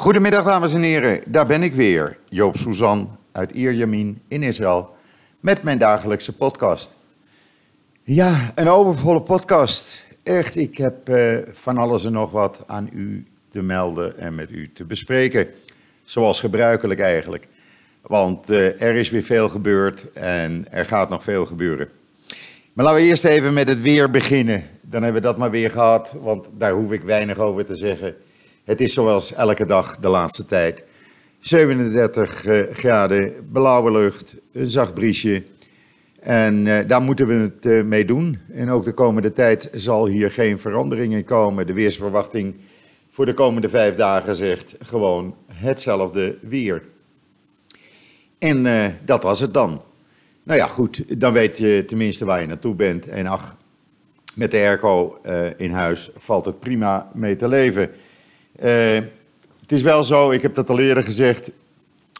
Goedemiddag dames en heren, daar ben ik weer, Joop Suzan uit Ierjamin in Israël, met mijn dagelijkse podcast. Ja, een overvolle podcast. Echt, ik heb uh, van alles en nog wat aan u te melden en met u te bespreken. Zoals gebruikelijk eigenlijk. Want uh, er is weer veel gebeurd en er gaat nog veel gebeuren. Maar laten we eerst even met het weer beginnen. Dan hebben we dat maar weer gehad, want daar hoef ik weinig over te zeggen. Het is zoals elke dag de laatste tijd. 37 uh, graden, blauwe lucht, een zacht briesje. En uh, daar moeten we het uh, mee doen. En ook de komende tijd zal hier geen verandering in komen. De weersverwachting voor de komende vijf dagen zegt gewoon hetzelfde weer. En dat was het dan. Nou ja, goed, dan weet je tenminste waar je naartoe bent. En ach, met de airco in huis valt het prima mee te leven. Het is wel zo, ik heb dat al eerder gezegd,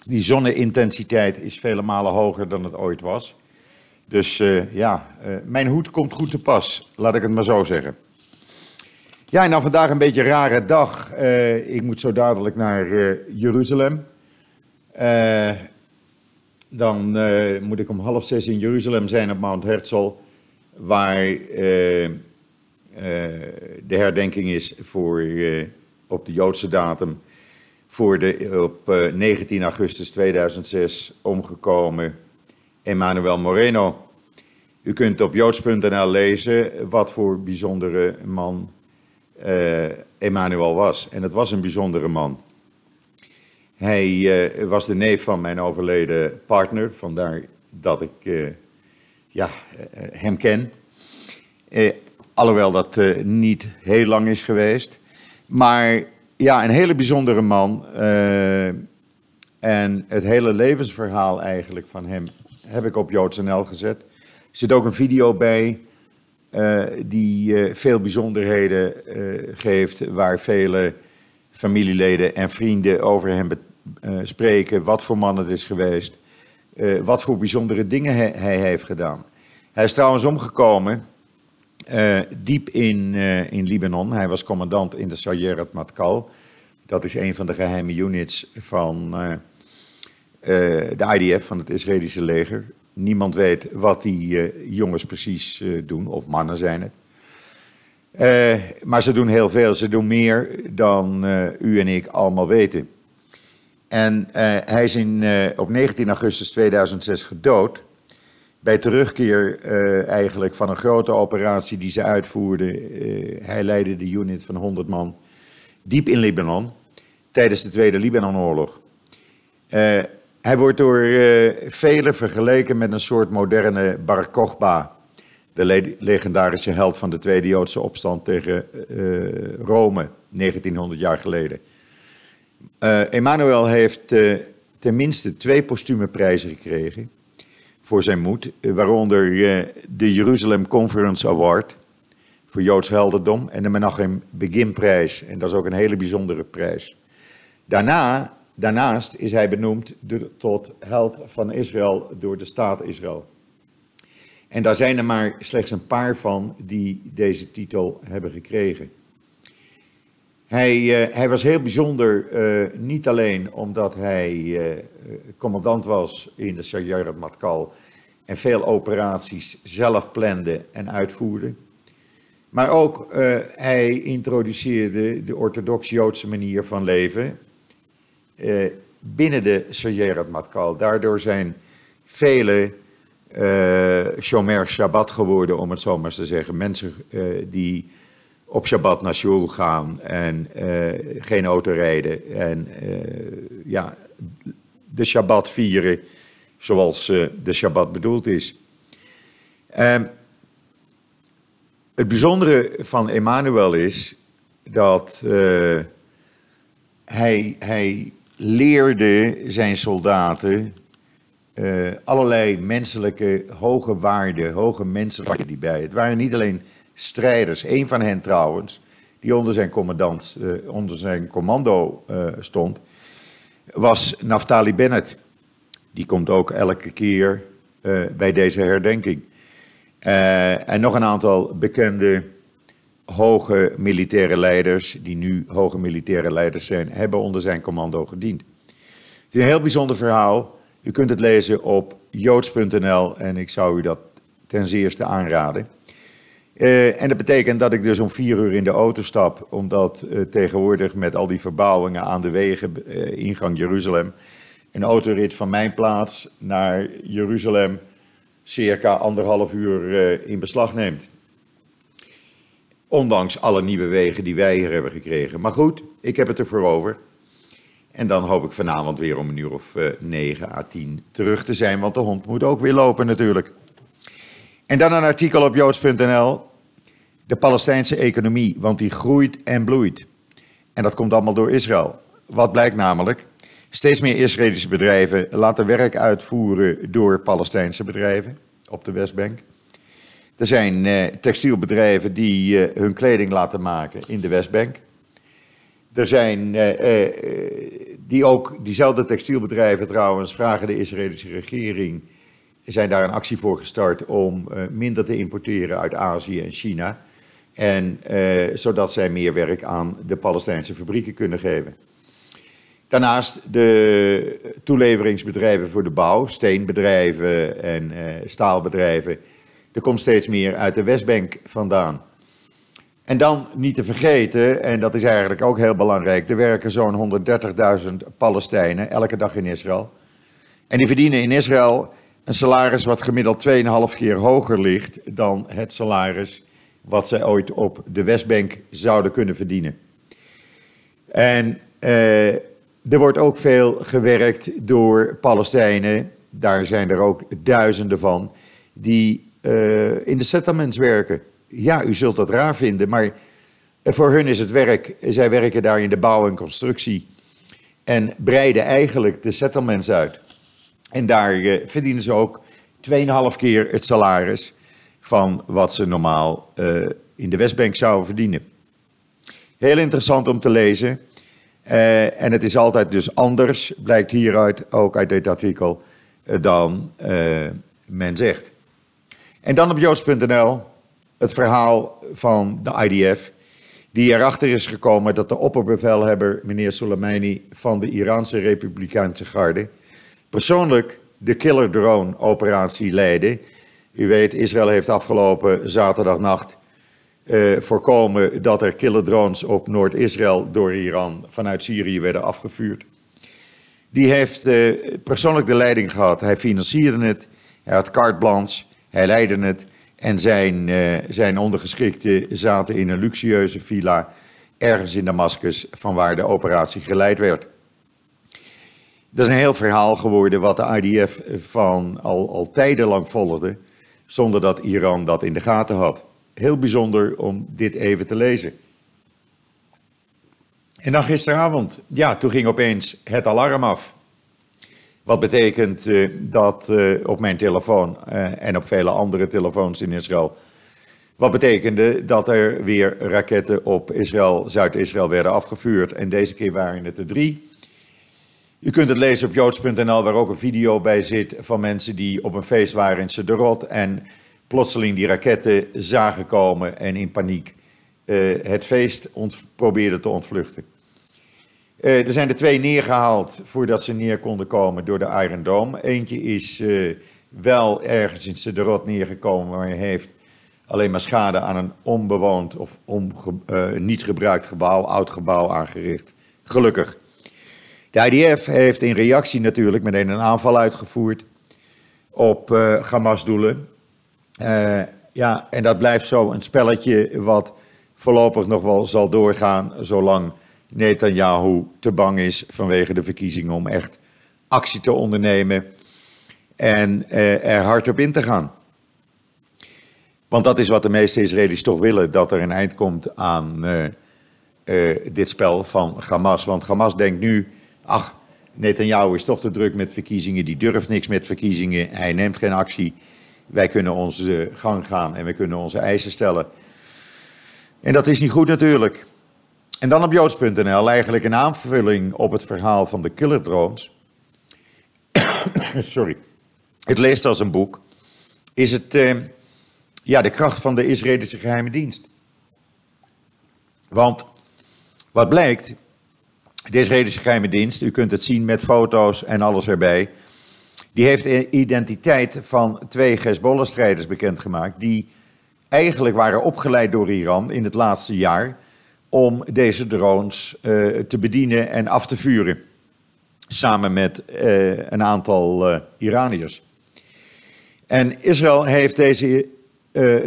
die zonneintensiteit is vele malen hoger dan het ooit was. Dus uh, ja, uh, mijn hoed komt goed te pas, laat ik het maar zo zeggen. Ja, en dan vandaag een beetje een rare dag. Ik moet zo dadelijk naar Jeruzalem. dan moet ik om half zes in Jeruzalem zijn op Mount Herzl, waar de herdenking is voor, op de Joodse datum voor de op 19 augustus 2006 omgekomen Emmanuel Moreno. U kunt op joods.nl lezen wat voor bijzondere man uh, Emmanuel was. En het was een bijzondere man. Hij uh, was de neef van mijn overleden partner, vandaar dat ik ja, hem ken. alhoewel dat niet heel lang is geweest. Maar ja, een hele bijzondere man. en het hele levensverhaal eigenlijk van hem heb ik op JoodsNL gezet. Er zit ook een video bij uh, die uh, veel bijzonderheden geeft, waar vele familieleden en vrienden over hem spreken, wat voor man het is geweest, wat voor bijzondere dingen hij, heeft gedaan. Hij is trouwens omgekomen diep in, in Libanon. Hij was commandant in de Sayeret Matkal. Dat is een van de geheime units van uh, de IDF van het Israëlische leger. Niemand weet wat die jongens precies doen, of mannen zijn het. maar ze doen heel veel, ze doen meer dan u en ik allemaal weten. En hij is in, op 19 augustus 2006 gedood. Bij terugkeer eigenlijk van een grote operatie die ze uitvoerden. hij leidde de unit van 100 man diep in Libanon tijdens de Tweede Libanonoorlog. Uh, hij wordt door velen vergeleken met een soort moderne Bar Kokhba, de le legendarische held van de Tweede Joodse opstand tegen Rome, 1900 jaar geleden. Emmanuel heeft tenminste twee postume prijzen gekregen voor zijn moed, waaronder de Jerusalem Conference Award voor Joods heldendom en de Menachem Begin prijs. En dat is ook een hele bijzondere prijs. Daarna Daarnaast is hij benoemd tot held van Israël door de staat Israël. En daar zijn er maar slechts een paar van die deze titel hebben gekregen. Hij, uh, hij was heel bijzonder, uh, niet alleen omdat hij uh, commandant was in de Sayeret Matkal en veel operaties zelf plande en uitvoerde. Maar ook hij introduceerde de orthodox-Joodse manier van leven eh, binnen de Sayeret Matkal. Daardoor zijn vele Shomer Shabbat geworden, om het zo maar te zeggen. Mensen die op Shabbat naar shul gaan en uh, geen auto rijden. En ja, de Shabbat vieren zoals de Shabbat bedoeld is. Ehm, het bijzondere van Emmanuel is dat hij, hij leerde zijn soldaten allerlei menselijke hoge waarden, hoge menselijke die bij. Het waren niet alleen strijders. Een van hen trouwens, die onder zijn, commandant, uh, onder zijn commando uh, stond, was Naftali Bennett. Die komt ook elke keer bij deze herdenking. en nog een aantal bekende hoge militaire leiders, die nu hoge militaire leiders zijn, hebben onder zijn commando gediend. Het is een heel bijzonder verhaal. U kunt het lezen op joods.nl en ik zou u dat ten zeerste aanraden. Uh, en dat betekent dat ik dus om vier uur in de auto stap, omdat uh, tegenwoordig met al die verbouwingen aan de wegen, uh, ingang Jeruzalem, een autorit van mijn plaats naar Jeruzalem circa anderhalf uur in beslag neemt. Ondanks alle nieuwe wegen die wij hier hebben gekregen. Maar goed, ik heb het ervoor over. En dan hoop ik vanavond weer om een uur of 9 à 10 terug te zijn, want de hond moet ook weer lopen natuurlijk. En dan een artikel op joods.nl. De Palestijnse economie, want die groeit en bloeit. En dat komt allemaal door Israël. Wat blijkt namelijk? Steeds meer Israëlische bedrijven laten werk uitvoeren door Palestijnse bedrijven op de Westbank. Er zijn eh, textielbedrijven die eh, hun kleding laten maken in de Westbank. Er zijn eh, die ook, diezelfde textielbedrijven trouwens, vragen de Israëlische regering, zijn daar een actie voor gestart om minder te importeren uit Azië en China. En zodat zij meer werk aan de Palestijnse fabrieken kunnen geven. Daarnaast de toeleveringsbedrijven voor de bouw, steenbedrijven en staalbedrijven er komt steeds meer uit de Westbank vandaan. En dan niet te vergeten, en dat is eigenlijk ook heel belangrijk, er werken zo'n 130.000 Palestijnen elke dag in Israël. En die verdienen in Israël een salaris wat gemiddeld 2,5 keer hoger ligt dan het salaris wat zij ooit op de Westbank zouden kunnen verdienen. En eh, er wordt ook veel gewerkt door Palestijnen, daar zijn er ook duizenden van, die uh, in de settlements werken. Ja, u zult dat raar vinden, maar voor hun is het werk, zij werken daar in de bouw en constructie en breiden eigenlijk de settlements uit. En daar uh, verdienen ze ook 2,5 keer het salaris van wat ze normaal uh, in de Westbank zouden verdienen. Heel interessant om te lezen. Uh, en het is altijd dus anders, blijkt hieruit, ook uit dit artikel, dan men zegt. En dan op joods.nl het verhaal van de IDF, die erachter is gekomen dat de opperbevelhebber, meneer Soleimani van de Iraanse Republikeinse Garde, persoonlijk de killer drone operatie leidde. U weet, Israël heeft afgelopen zaterdagnacht uh, voorkomen dat er killer drones op Noord-Israël door Iran vanuit Syrië werden afgevuurd. Die heeft uh, persoonlijk de leiding gehad. Hij financierde het, hij had carte blanche. Hij leidde het en zijn, uh, zijn ondergeschikten zaten in een luxueuze villa ergens in Damascus, van waar de operatie geleid werd. Dat is een heel verhaal geworden wat de IDF van al, al tijdenlang volgde, zonder dat Iran dat in de gaten had. Heel bijzonder om dit even te lezen. En dan gisteravond, ja, toen ging opeens het alarm af. Wat betekent uh, dat uh, op mijn telefoon uh, en op vele andere telefoons in Israël. Wat betekende dat er weer raketten op Israël, Zuid-Israël werden afgevuurd. En deze keer waren het er drie. U kunt het lezen op joods.nl, waar ook een video bij zit van mensen die op een feest waren in Sederot. En plotseling die raketten zagen komen en in paniek het feest probeerden te ontvluchten. Uh, er zijn er twee neergehaald voordat ze neer konden komen door de Iron Dome. Eentje is uh, wel ergens in Sederot neergekomen, maar heeft alleen maar schade aan een onbewoond of niet gebruikt gebouw, oud gebouw aangericht. Gelukkig. De IDF heeft in reactie natuurlijk meteen een aanval uitgevoerd op Hamas-doelen. ja, en dat blijft zo een spelletje wat voorlopig nog wel zal doorgaan zolang Netanyahu te bang is vanwege de verkiezingen om echt actie te ondernemen en eh, er hard op in te gaan. Want dat is wat de meeste Israëli's toch willen, dat er een eind komt aan uh, uh, dit spel van Hamas. Want Hamas denkt nu, ach, Netanyahu is toch te druk met verkiezingen, die durft niks met verkiezingen, hij neemt geen actie. Wij kunnen onze gang gaan en we kunnen onze eisen stellen. En dat is niet goed natuurlijk. En dan op joods.nl eigenlijk een aanvulling op het verhaal van de killer drones. Sorry. Het leest als een boek. Is het eh, ja, de kracht van de Israëlische geheime dienst. Want wat blijkt, de Israëlische geheime dienst, u kunt het zien met foto's en alles erbij, die heeft de identiteit van twee Hezbollah-strijders bekendgemaakt, die eigenlijk waren opgeleid door Iran in het laatste jaar om deze drones uh, te bedienen en af te vuren. Samen met uh, een aantal uh, Iraniërs. En Israël heeft deze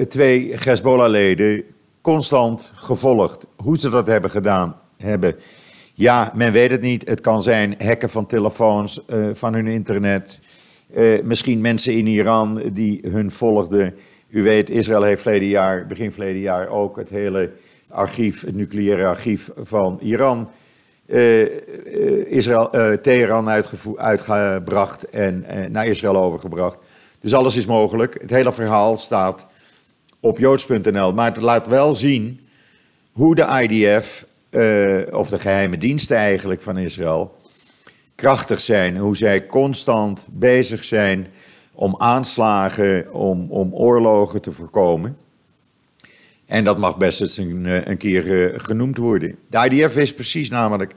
twee Hezbollah-leden constant gevolgd. Hoe ze dat hebben gedaan hebben. Ja, men weet het niet. Het kan zijn hacken van telefoons, van hun internet. misschien mensen in Iran die hun volgden. U weet, Israël heeft verleden jaar, begin verleden jaar ook het hele archief, het nucleaire archief van Iran, uh, Israël, Teheran uitgebracht en naar Israël overgebracht. Dus alles is mogelijk. Het hele verhaal staat op joods.nl. Maar het laat wel zien hoe de IDF, of de geheime diensten eigenlijk van Israël, krachtig zijn. Hoe zij constant bezig zijn om aanslagen, om, om oorlogen te voorkomen. En dat mag best eens een, eh, een keer eh, genoemd worden. De IDF wist precies namelijk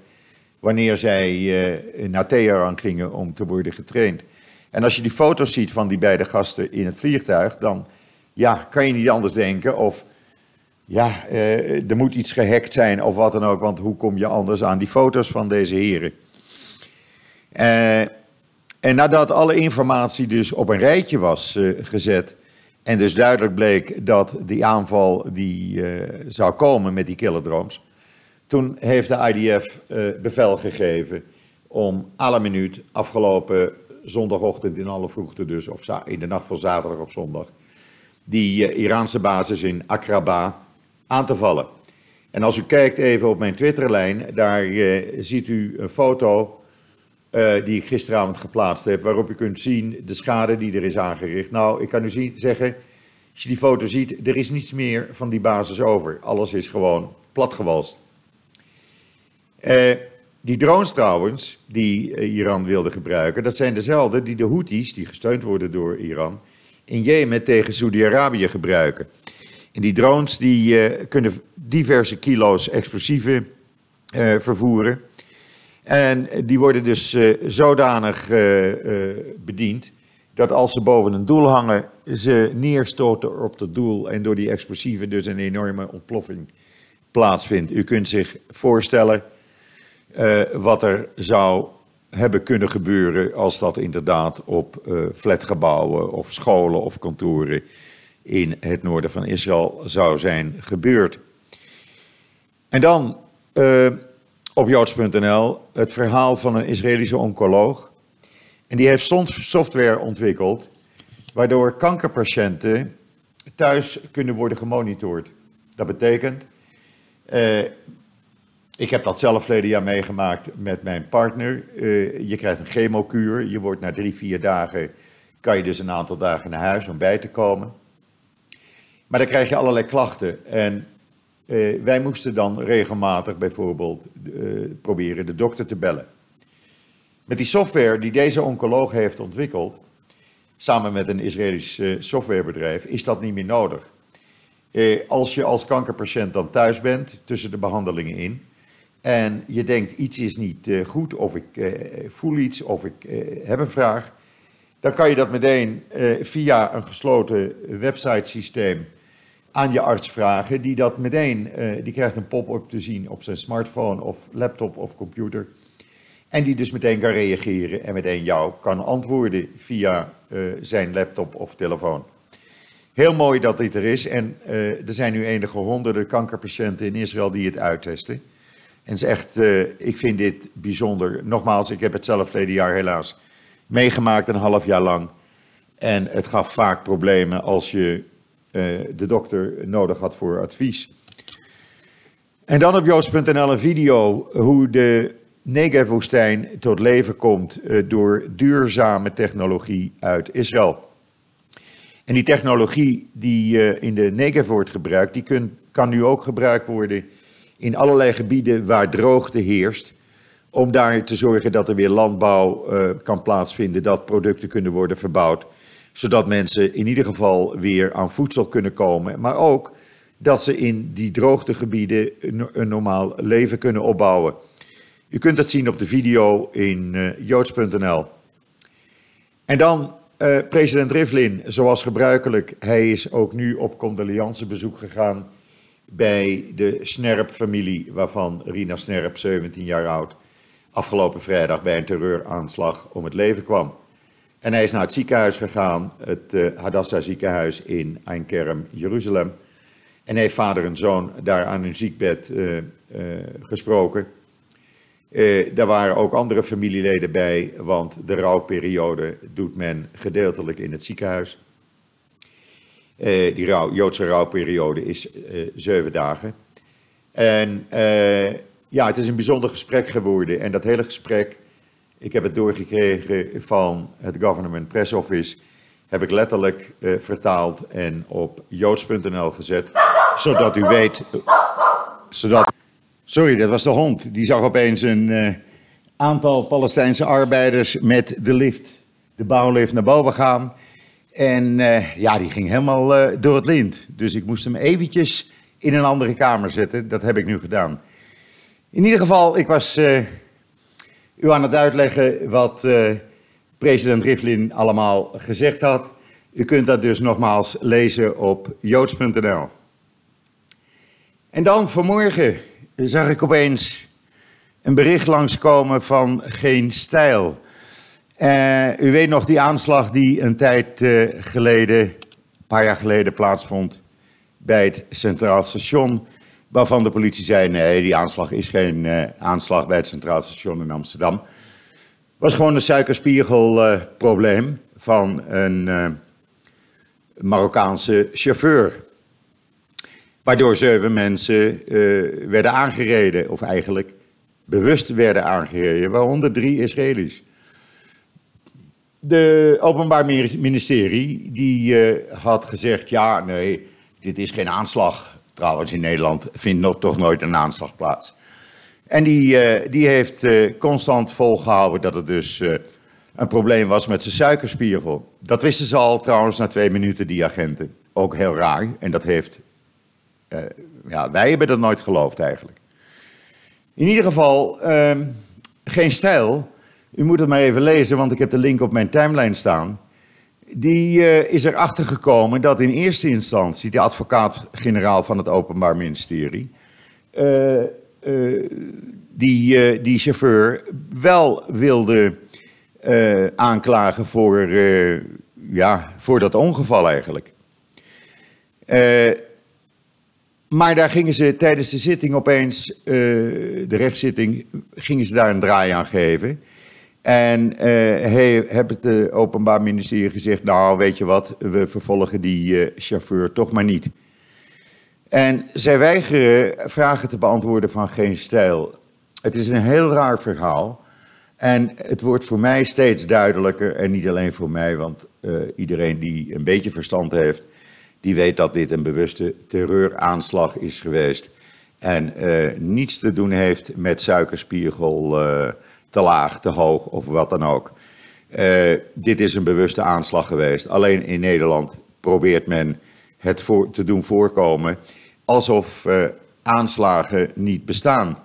wanneer zij naar Teheran gingen om te worden getraind. En als je die foto's ziet van die beide gasten in het vliegtuig, dan ja, kan je niet anders denken of ja, uh, er moet iets gehackt zijn of wat dan ook, want hoe kom je anders aan die foto's van deze heren? Uh, en nadat alle informatie dus op een rijtje was gezet, en dus duidelijk bleek dat die aanval die zou komen met die killerdrones. Toen heeft de IDF eh, bevel gegeven om alle minuut afgelopen zondagochtend in alle vroegte dus, of in de nacht van zaterdag op zondag, die Iraanse basis in Akraba aan te vallen. En als u kijkt even op mijn Twitterlijn, daar ziet u een foto uh, die ik gisteravond geplaatst heb, waarop u kunt zien de schade die er is aangericht. Nou, ik kan u zien, zeggen, als je die foto ziet, er is niets meer van die basis over. Alles is gewoon platgewalst. Uh, die drones trouwens, die Iran wilde gebruiken, dat zijn dezelfde die de Houthis, die gesteund worden door Iran, in Jemen tegen Saudi-Arabië gebruiken. En die drones die, kunnen diverse kilo's explosieven vervoeren. En die worden dus uh, zodanig bediend dat als ze boven een doel hangen, ze neerstoten op het doel en door die explosieven dus een enorme ontploffing plaatsvindt. U kunt zich voorstellen wat er zou hebben kunnen gebeuren als dat inderdaad op flatgebouwen of scholen of kantoren in het noorden van Israël zou zijn gebeurd. En dan op joods.nl het verhaal van een Israëlische oncoloog. En die heeft software ontwikkeld waardoor kankerpatiënten thuis kunnen worden gemonitord. Dat betekent, eh, ik heb dat zelf verleden jaar meegemaakt met mijn partner. Uh, je krijgt een chemokuur, je wordt na drie, vier dagen, kan je dus een aantal dagen naar huis om bij te komen. Maar dan krijg je allerlei klachten en uh, wij moesten dan regelmatig bijvoorbeeld uh, proberen de dokter te bellen. Met die software die deze oncoloog heeft ontwikkeld, samen met een Israëlisch uh, softwarebedrijf, is dat niet meer nodig. als je als kankerpatiënt dan thuis bent, tussen de behandelingen in, en je denkt iets is niet goed, of ik voel iets, of ik heb een vraag, dan kan je dat meteen via een gesloten websitesysteem aan je arts vragen, die dat meteen, uh, die krijgt een pop-up te zien op zijn smartphone of laptop of computer. En die dus meteen kan reageren en meteen jou kan antwoorden via uh, zijn laptop of telefoon. Heel mooi dat dit er is. En uh, er zijn nu enige honderden kankerpatiënten in Israël die het uittesten. En het is echt, ik vind dit bijzonder. Nogmaals, ik heb het zelf verleden jaar helaas meegemaakt, een half jaar lang. En het gaf vaak problemen als je eh, de dokter nodig had voor advies. En dan op joost.nl een video hoe de Negev-woestijn tot leven komt eh, door duurzame technologie uit Israël. En die technologie die eh, in de Negev wordt gebruikt, die kan nu ook gebruikt worden in allerlei gebieden waar droogte heerst. Om daar te zorgen dat er weer landbouw kan plaatsvinden, dat producten kunnen worden verbouwd zodat mensen in ieder geval weer aan voedsel kunnen komen. Maar ook dat ze in die droogtegebieden een normaal leven kunnen opbouwen. U kunt dat zien op de video in uh, joods.nl. En dan uh, president Rivlin, zoals gebruikelijk. Hij is ook nu op condoleancebezoek gegaan bij de Snerp-familie, waarvan Rina Snerp, 17 jaar oud, afgelopen vrijdag bij een terreuraanslag om het leven kwam. En hij is naar het ziekenhuis gegaan, het uh, Hadassah ziekenhuis in Einkerem, Jeruzalem. En heeft vader en zoon daar aan hun ziekbed uh, uh, gesproken. Daar waren ook andere familieleden bij, want de rouwperiode doet men gedeeltelijk in het ziekenhuis. Die rouw, Joodse rouwperiode is zeven dagen. En ja, het is een bijzonder gesprek geworden. En dat hele gesprek, ik heb het doorgekregen van het Government Press Office, heb ik letterlijk vertaald en op joods.nl gezet, zodat u weet, zodat Sorry, dat was de hond. Die zag opeens een uh, aantal Palestijnse arbeiders met de lift, de bouwlift, naar boven gaan. En uh, ja, die ging helemaal door het lint. Dus ik moest hem eventjes in een andere kamer zetten. Dat heb ik nu gedaan. In ieder geval, ik was u aan het uitleggen wat president Rivlin allemaal gezegd had. U kunt dat dus nogmaals lezen op joods.nl. En dan vanmorgen zag ik opeens een bericht langskomen van Geen Stijl. Uh, u weet nog die aanslag die een tijd uh, geleden, een paar jaar geleden plaatsvond bij het Centraal Station. Waarvan de politie zei: nee, die aanslag is geen uh, aanslag bij het Centraal Station in Amsterdam. Was gewoon een suikerspiegelprobleem van een Marokkaanse chauffeur. Waardoor zeven mensen werden aangereden, of eigenlijk bewust werden aangereden, waaronder drie Israëli's. De Openbaar Ministerie die had gezegd, ja, nee, dit is geen aanslag. Trouwens, in Nederland vindt nog, toch nooit een aanslag plaats. En die, uh, die heeft constant volgehouden dat het dus een probleem was met zijn suikerspiegel. Dat wisten ze al trouwens na twee minuten, die agenten. Ook heel raar. En dat heeft ja, wij hebben dat nooit geloofd eigenlijk. In ieder geval, uh, geen stijl. U moet het maar even lezen, want ik heb de link op mijn timeline staan. Die uh, is erachter gekomen dat in eerste instantie de advocaat-generaal van het Openbaar Ministerie. Uh, die, die chauffeur wel wilde aanklagen voor, ja, voor dat ongeval eigenlijk. Maar daar gingen ze tijdens de zitting opeens, de rechtszitting, gingen ze daar een draai aan geven. En uh, hey, heb het uh, Openbaar Ministerie gezegd, nou weet je wat, we vervolgen die chauffeur toch maar niet. En zij weigeren vragen te beantwoorden van geen stijl. Het is een heel raar verhaal. En het wordt voor mij steeds duidelijker, en niet alleen voor mij, want iedereen die een beetje verstand heeft, die weet dat dit een bewuste terreuraanslag is geweest. En niets te doen heeft met suikerspiegel te laag, te hoog of wat dan ook. Uh, dit is een bewuste aanslag geweest. Alleen in Nederland probeert men het voor, te doen voorkomen alsof aanslagen niet bestaan.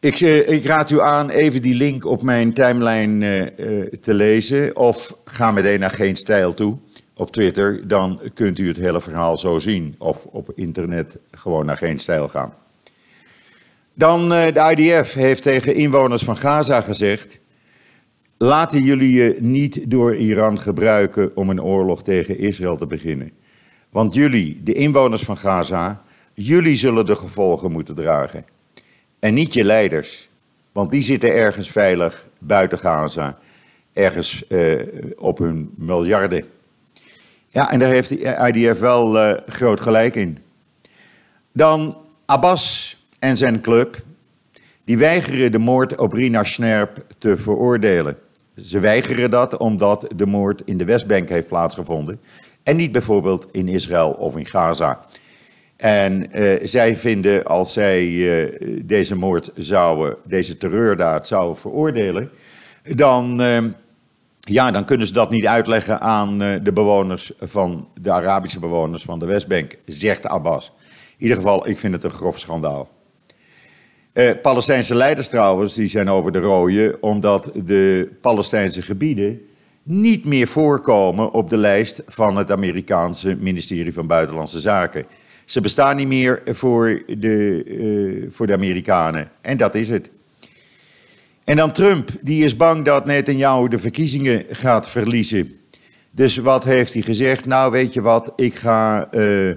Ik, ik, raad u aan even die link op mijn timeline te lezen of ga meteen naar geen stijl toe op Twitter, dan kunt u het hele verhaal zo zien. Of op internet gewoon naar geen stijl gaan. Dan uh, de IDF heeft tegen inwoners van Gaza gezegd: laten jullie je niet door Iran gebruiken om een oorlog tegen Israël te beginnen. Want jullie, de inwoners van Gaza, jullie zullen de gevolgen moeten dragen. En niet je leiders, want die zitten ergens veilig buiten Gaza, ergens uh, op hun miljarden. Ja, en daar heeft de IDF wel uh, groot gelijk in. Dan Abbas en zijn club, die weigeren de moord op Rina Snerp te veroordelen. Ze weigeren dat omdat de moord in de Westbank heeft plaatsgevonden en niet bijvoorbeeld in Israël of in Gaza. En uh, zij vinden als zij uh, deze moord zouden, deze terreurdaad zouden veroordelen, dan ja, dan kunnen ze dat niet uitleggen aan de bewoners van de Arabische bewoners van de Westbank, zegt Abbas. In ieder geval, ik vind het een grof schandaal. Uh, Palestijnse leiders trouwens, die zijn over de rode, omdat de Palestijnse gebieden niet meer voorkomen op de lijst van het Amerikaanse ministerie van Buitenlandse Zaken. Ze bestaan niet meer voor de, uh, voor de Amerikanen. En dat is het. En dan Trump, die is bang dat Netanyahu de verkiezingen gaat verliezen. Dus wat heeft hij gezegd? Nou, weet je wat, ik ga uh,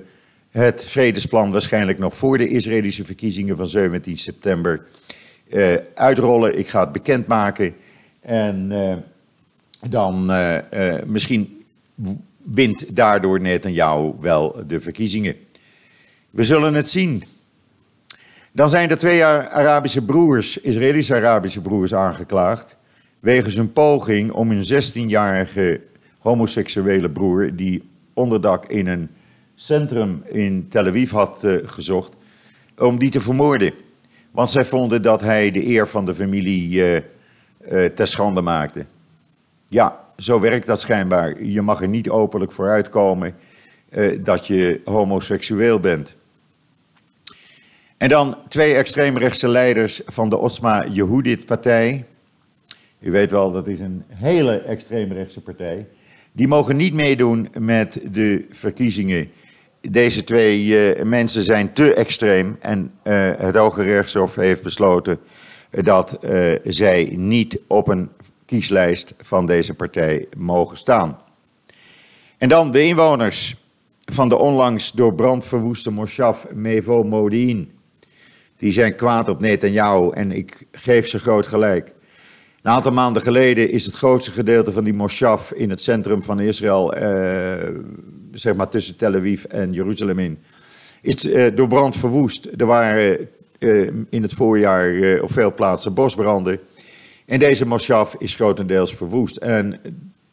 het vredesplan waarschijnlijk nog voor de Israëlische verkiezingen van 17 september uh, uitrollen. Ik ga het bekendmaken. En uh, dan misschien wint daardoor Netanyahu wel de verkiezingen. We zullen het zien. Dan zijn er twee Arabische broers, Israëlische Arabische broers, aangeklaagd. wegens een poging om een 16-jarige homoseksuele broer. die onderdak in een centrum in Tel Aviv had uh, gezocht. om die te vermoorden. Want zij vonden dat hij de eer van de familie uh, uh, ter schande maakte. Ja, zo werkt dat schijnbaar. Je mag er niet openlijk voor uitkomen dat je homoseksueel bent. En dan twee extreemrechtse leiders van de Otsma Yehudit-partij. U weet wel, dat is een hele extreemrechtse partij. Die mogen niet meedoen met de verkiezingen. Deze twee uh, mensen zijn te extreem en uh, het Hoge Rechtshof heeft besloten dat uh, zij niet op een kieslijst van deze partij mogen staan. En dan de inwoners van de onlangs door brand verwoeste Moshav Mevo Modin die zijn kwaad op Netanyahu en ik geef ze groot gelijk. Een aantal maanden geleden is het grootste gedeelte van die moshav in het centrum van Israël, eh, zeg maar tussen Tel Aviv en Jeruzalem in, is eh, door brand verwoest. Er waren eh, in het voorjaar eh, op veel plaatsen bosbranden. En deze moshav is grotendeels verwoest. En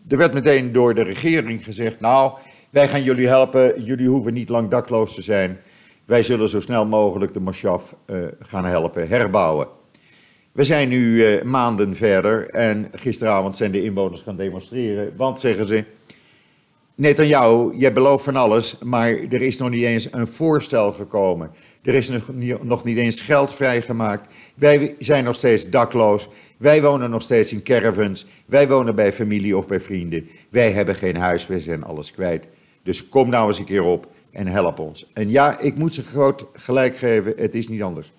er werd meteen door de regering gezegd, nou, wij gaan jullie helpen, jullie hoeven niet lang dakloos te zijn. Wij zullen zo snel mogelijk de Moshav uh, gaan helpen herbouwen. We zijn nu maanden verder en gisteravond zijn de inwoners gaan demonstreren. Want, zeggen ze, Netanyahu, jij belooft van alles, maar er is nog niet eens een voorstel gekomen. Er is nog niet, eens geld vrijgemaakt. Wij zijn nog steeds dakloos. Wij wonen nog steeds in caravans. Wij wonen bij familie of bij vrienden. Wij hebben geen huis, wij zijn alles kwijt. Dus kom nou eens een keer op en help ons. En ja, ik moet ze groot gelijk geven, het is niet anders.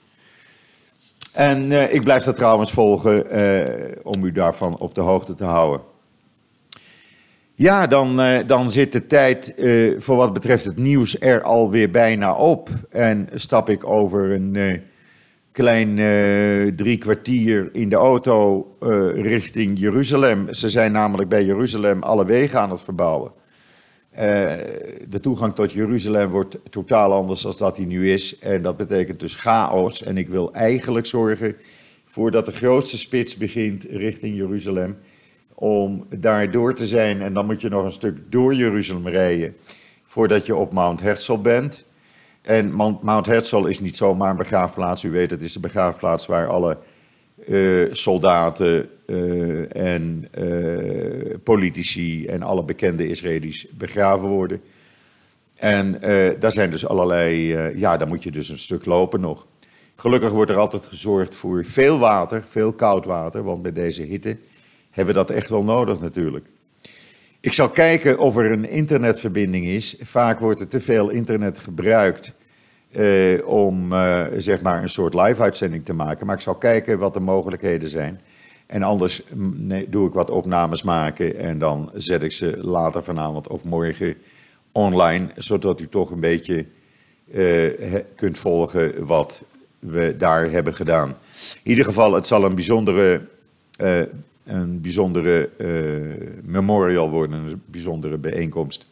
En uh, ik blijf dat trouwens volgen uh, om u daarvan op de hoogte te houden. Ja, dan, uh, dan zit de tijd voor wat betreft het nieuws er alweer bijna op. En stap ik over een klein drie kwartier in de auto richting Jeruzalem. Ze zijn namelijk bij Jeruzalem alle wegen aan het verbouwen. De toegang tot Jeruzalem wordt totaal anders dan dat hij nu is. En dat betekent dus chaos. En ik wil eigenlijk zorgen voordat de grootste spits begint richting Jeruzalem. Om daar door te zijn. En dan moet je nog een stuk door Jeruzalem rijden. Voordat je op Mount Herzl bent. En Mount Herzl is niet zomaar een begraafplaats. U weet, het is de begraafplaats waar alle uh, soldaten uh, en uh, politici en alle bekende Israëli's begraven worden. En daar zijn dus allerlei, ja, daar moet je dus een stuk lopen nog. Gelukkig wordt er altijd gezorgd voor veel water, veel koud water, want bij deze hitte hebben we dat echt wel nodig natuurlijk. Ik zal kijken of er een internetverbinding is. Vaak wordt er te veel internet gebruikt eh, om uh, zeg maar een soort live-uitzending te maken. Maar ik zal kijken wat de mogelijkheden zijn. En anders mm, doe ik wat opnames maken en dan zet ik ze later vanavond of morgen online, zodat u toch een beetje uh, kunt volgen wat we daar hebben gedaan. In ieder geval, het zal een bijzondere, een bijzondere uh, memorial worden, een bijzondere bijeenkomst.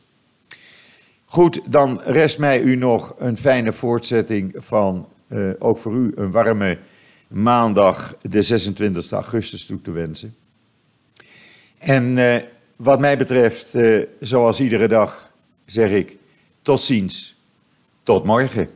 Goed, dan rest mij u nog een fijne voortzetting van, uh, ook voor u, een warme maandag, de 26 augustus toe te wensen. En uh, wat mij betreft, zoals iedere dag, zeg ik tot ziens, tot morgen.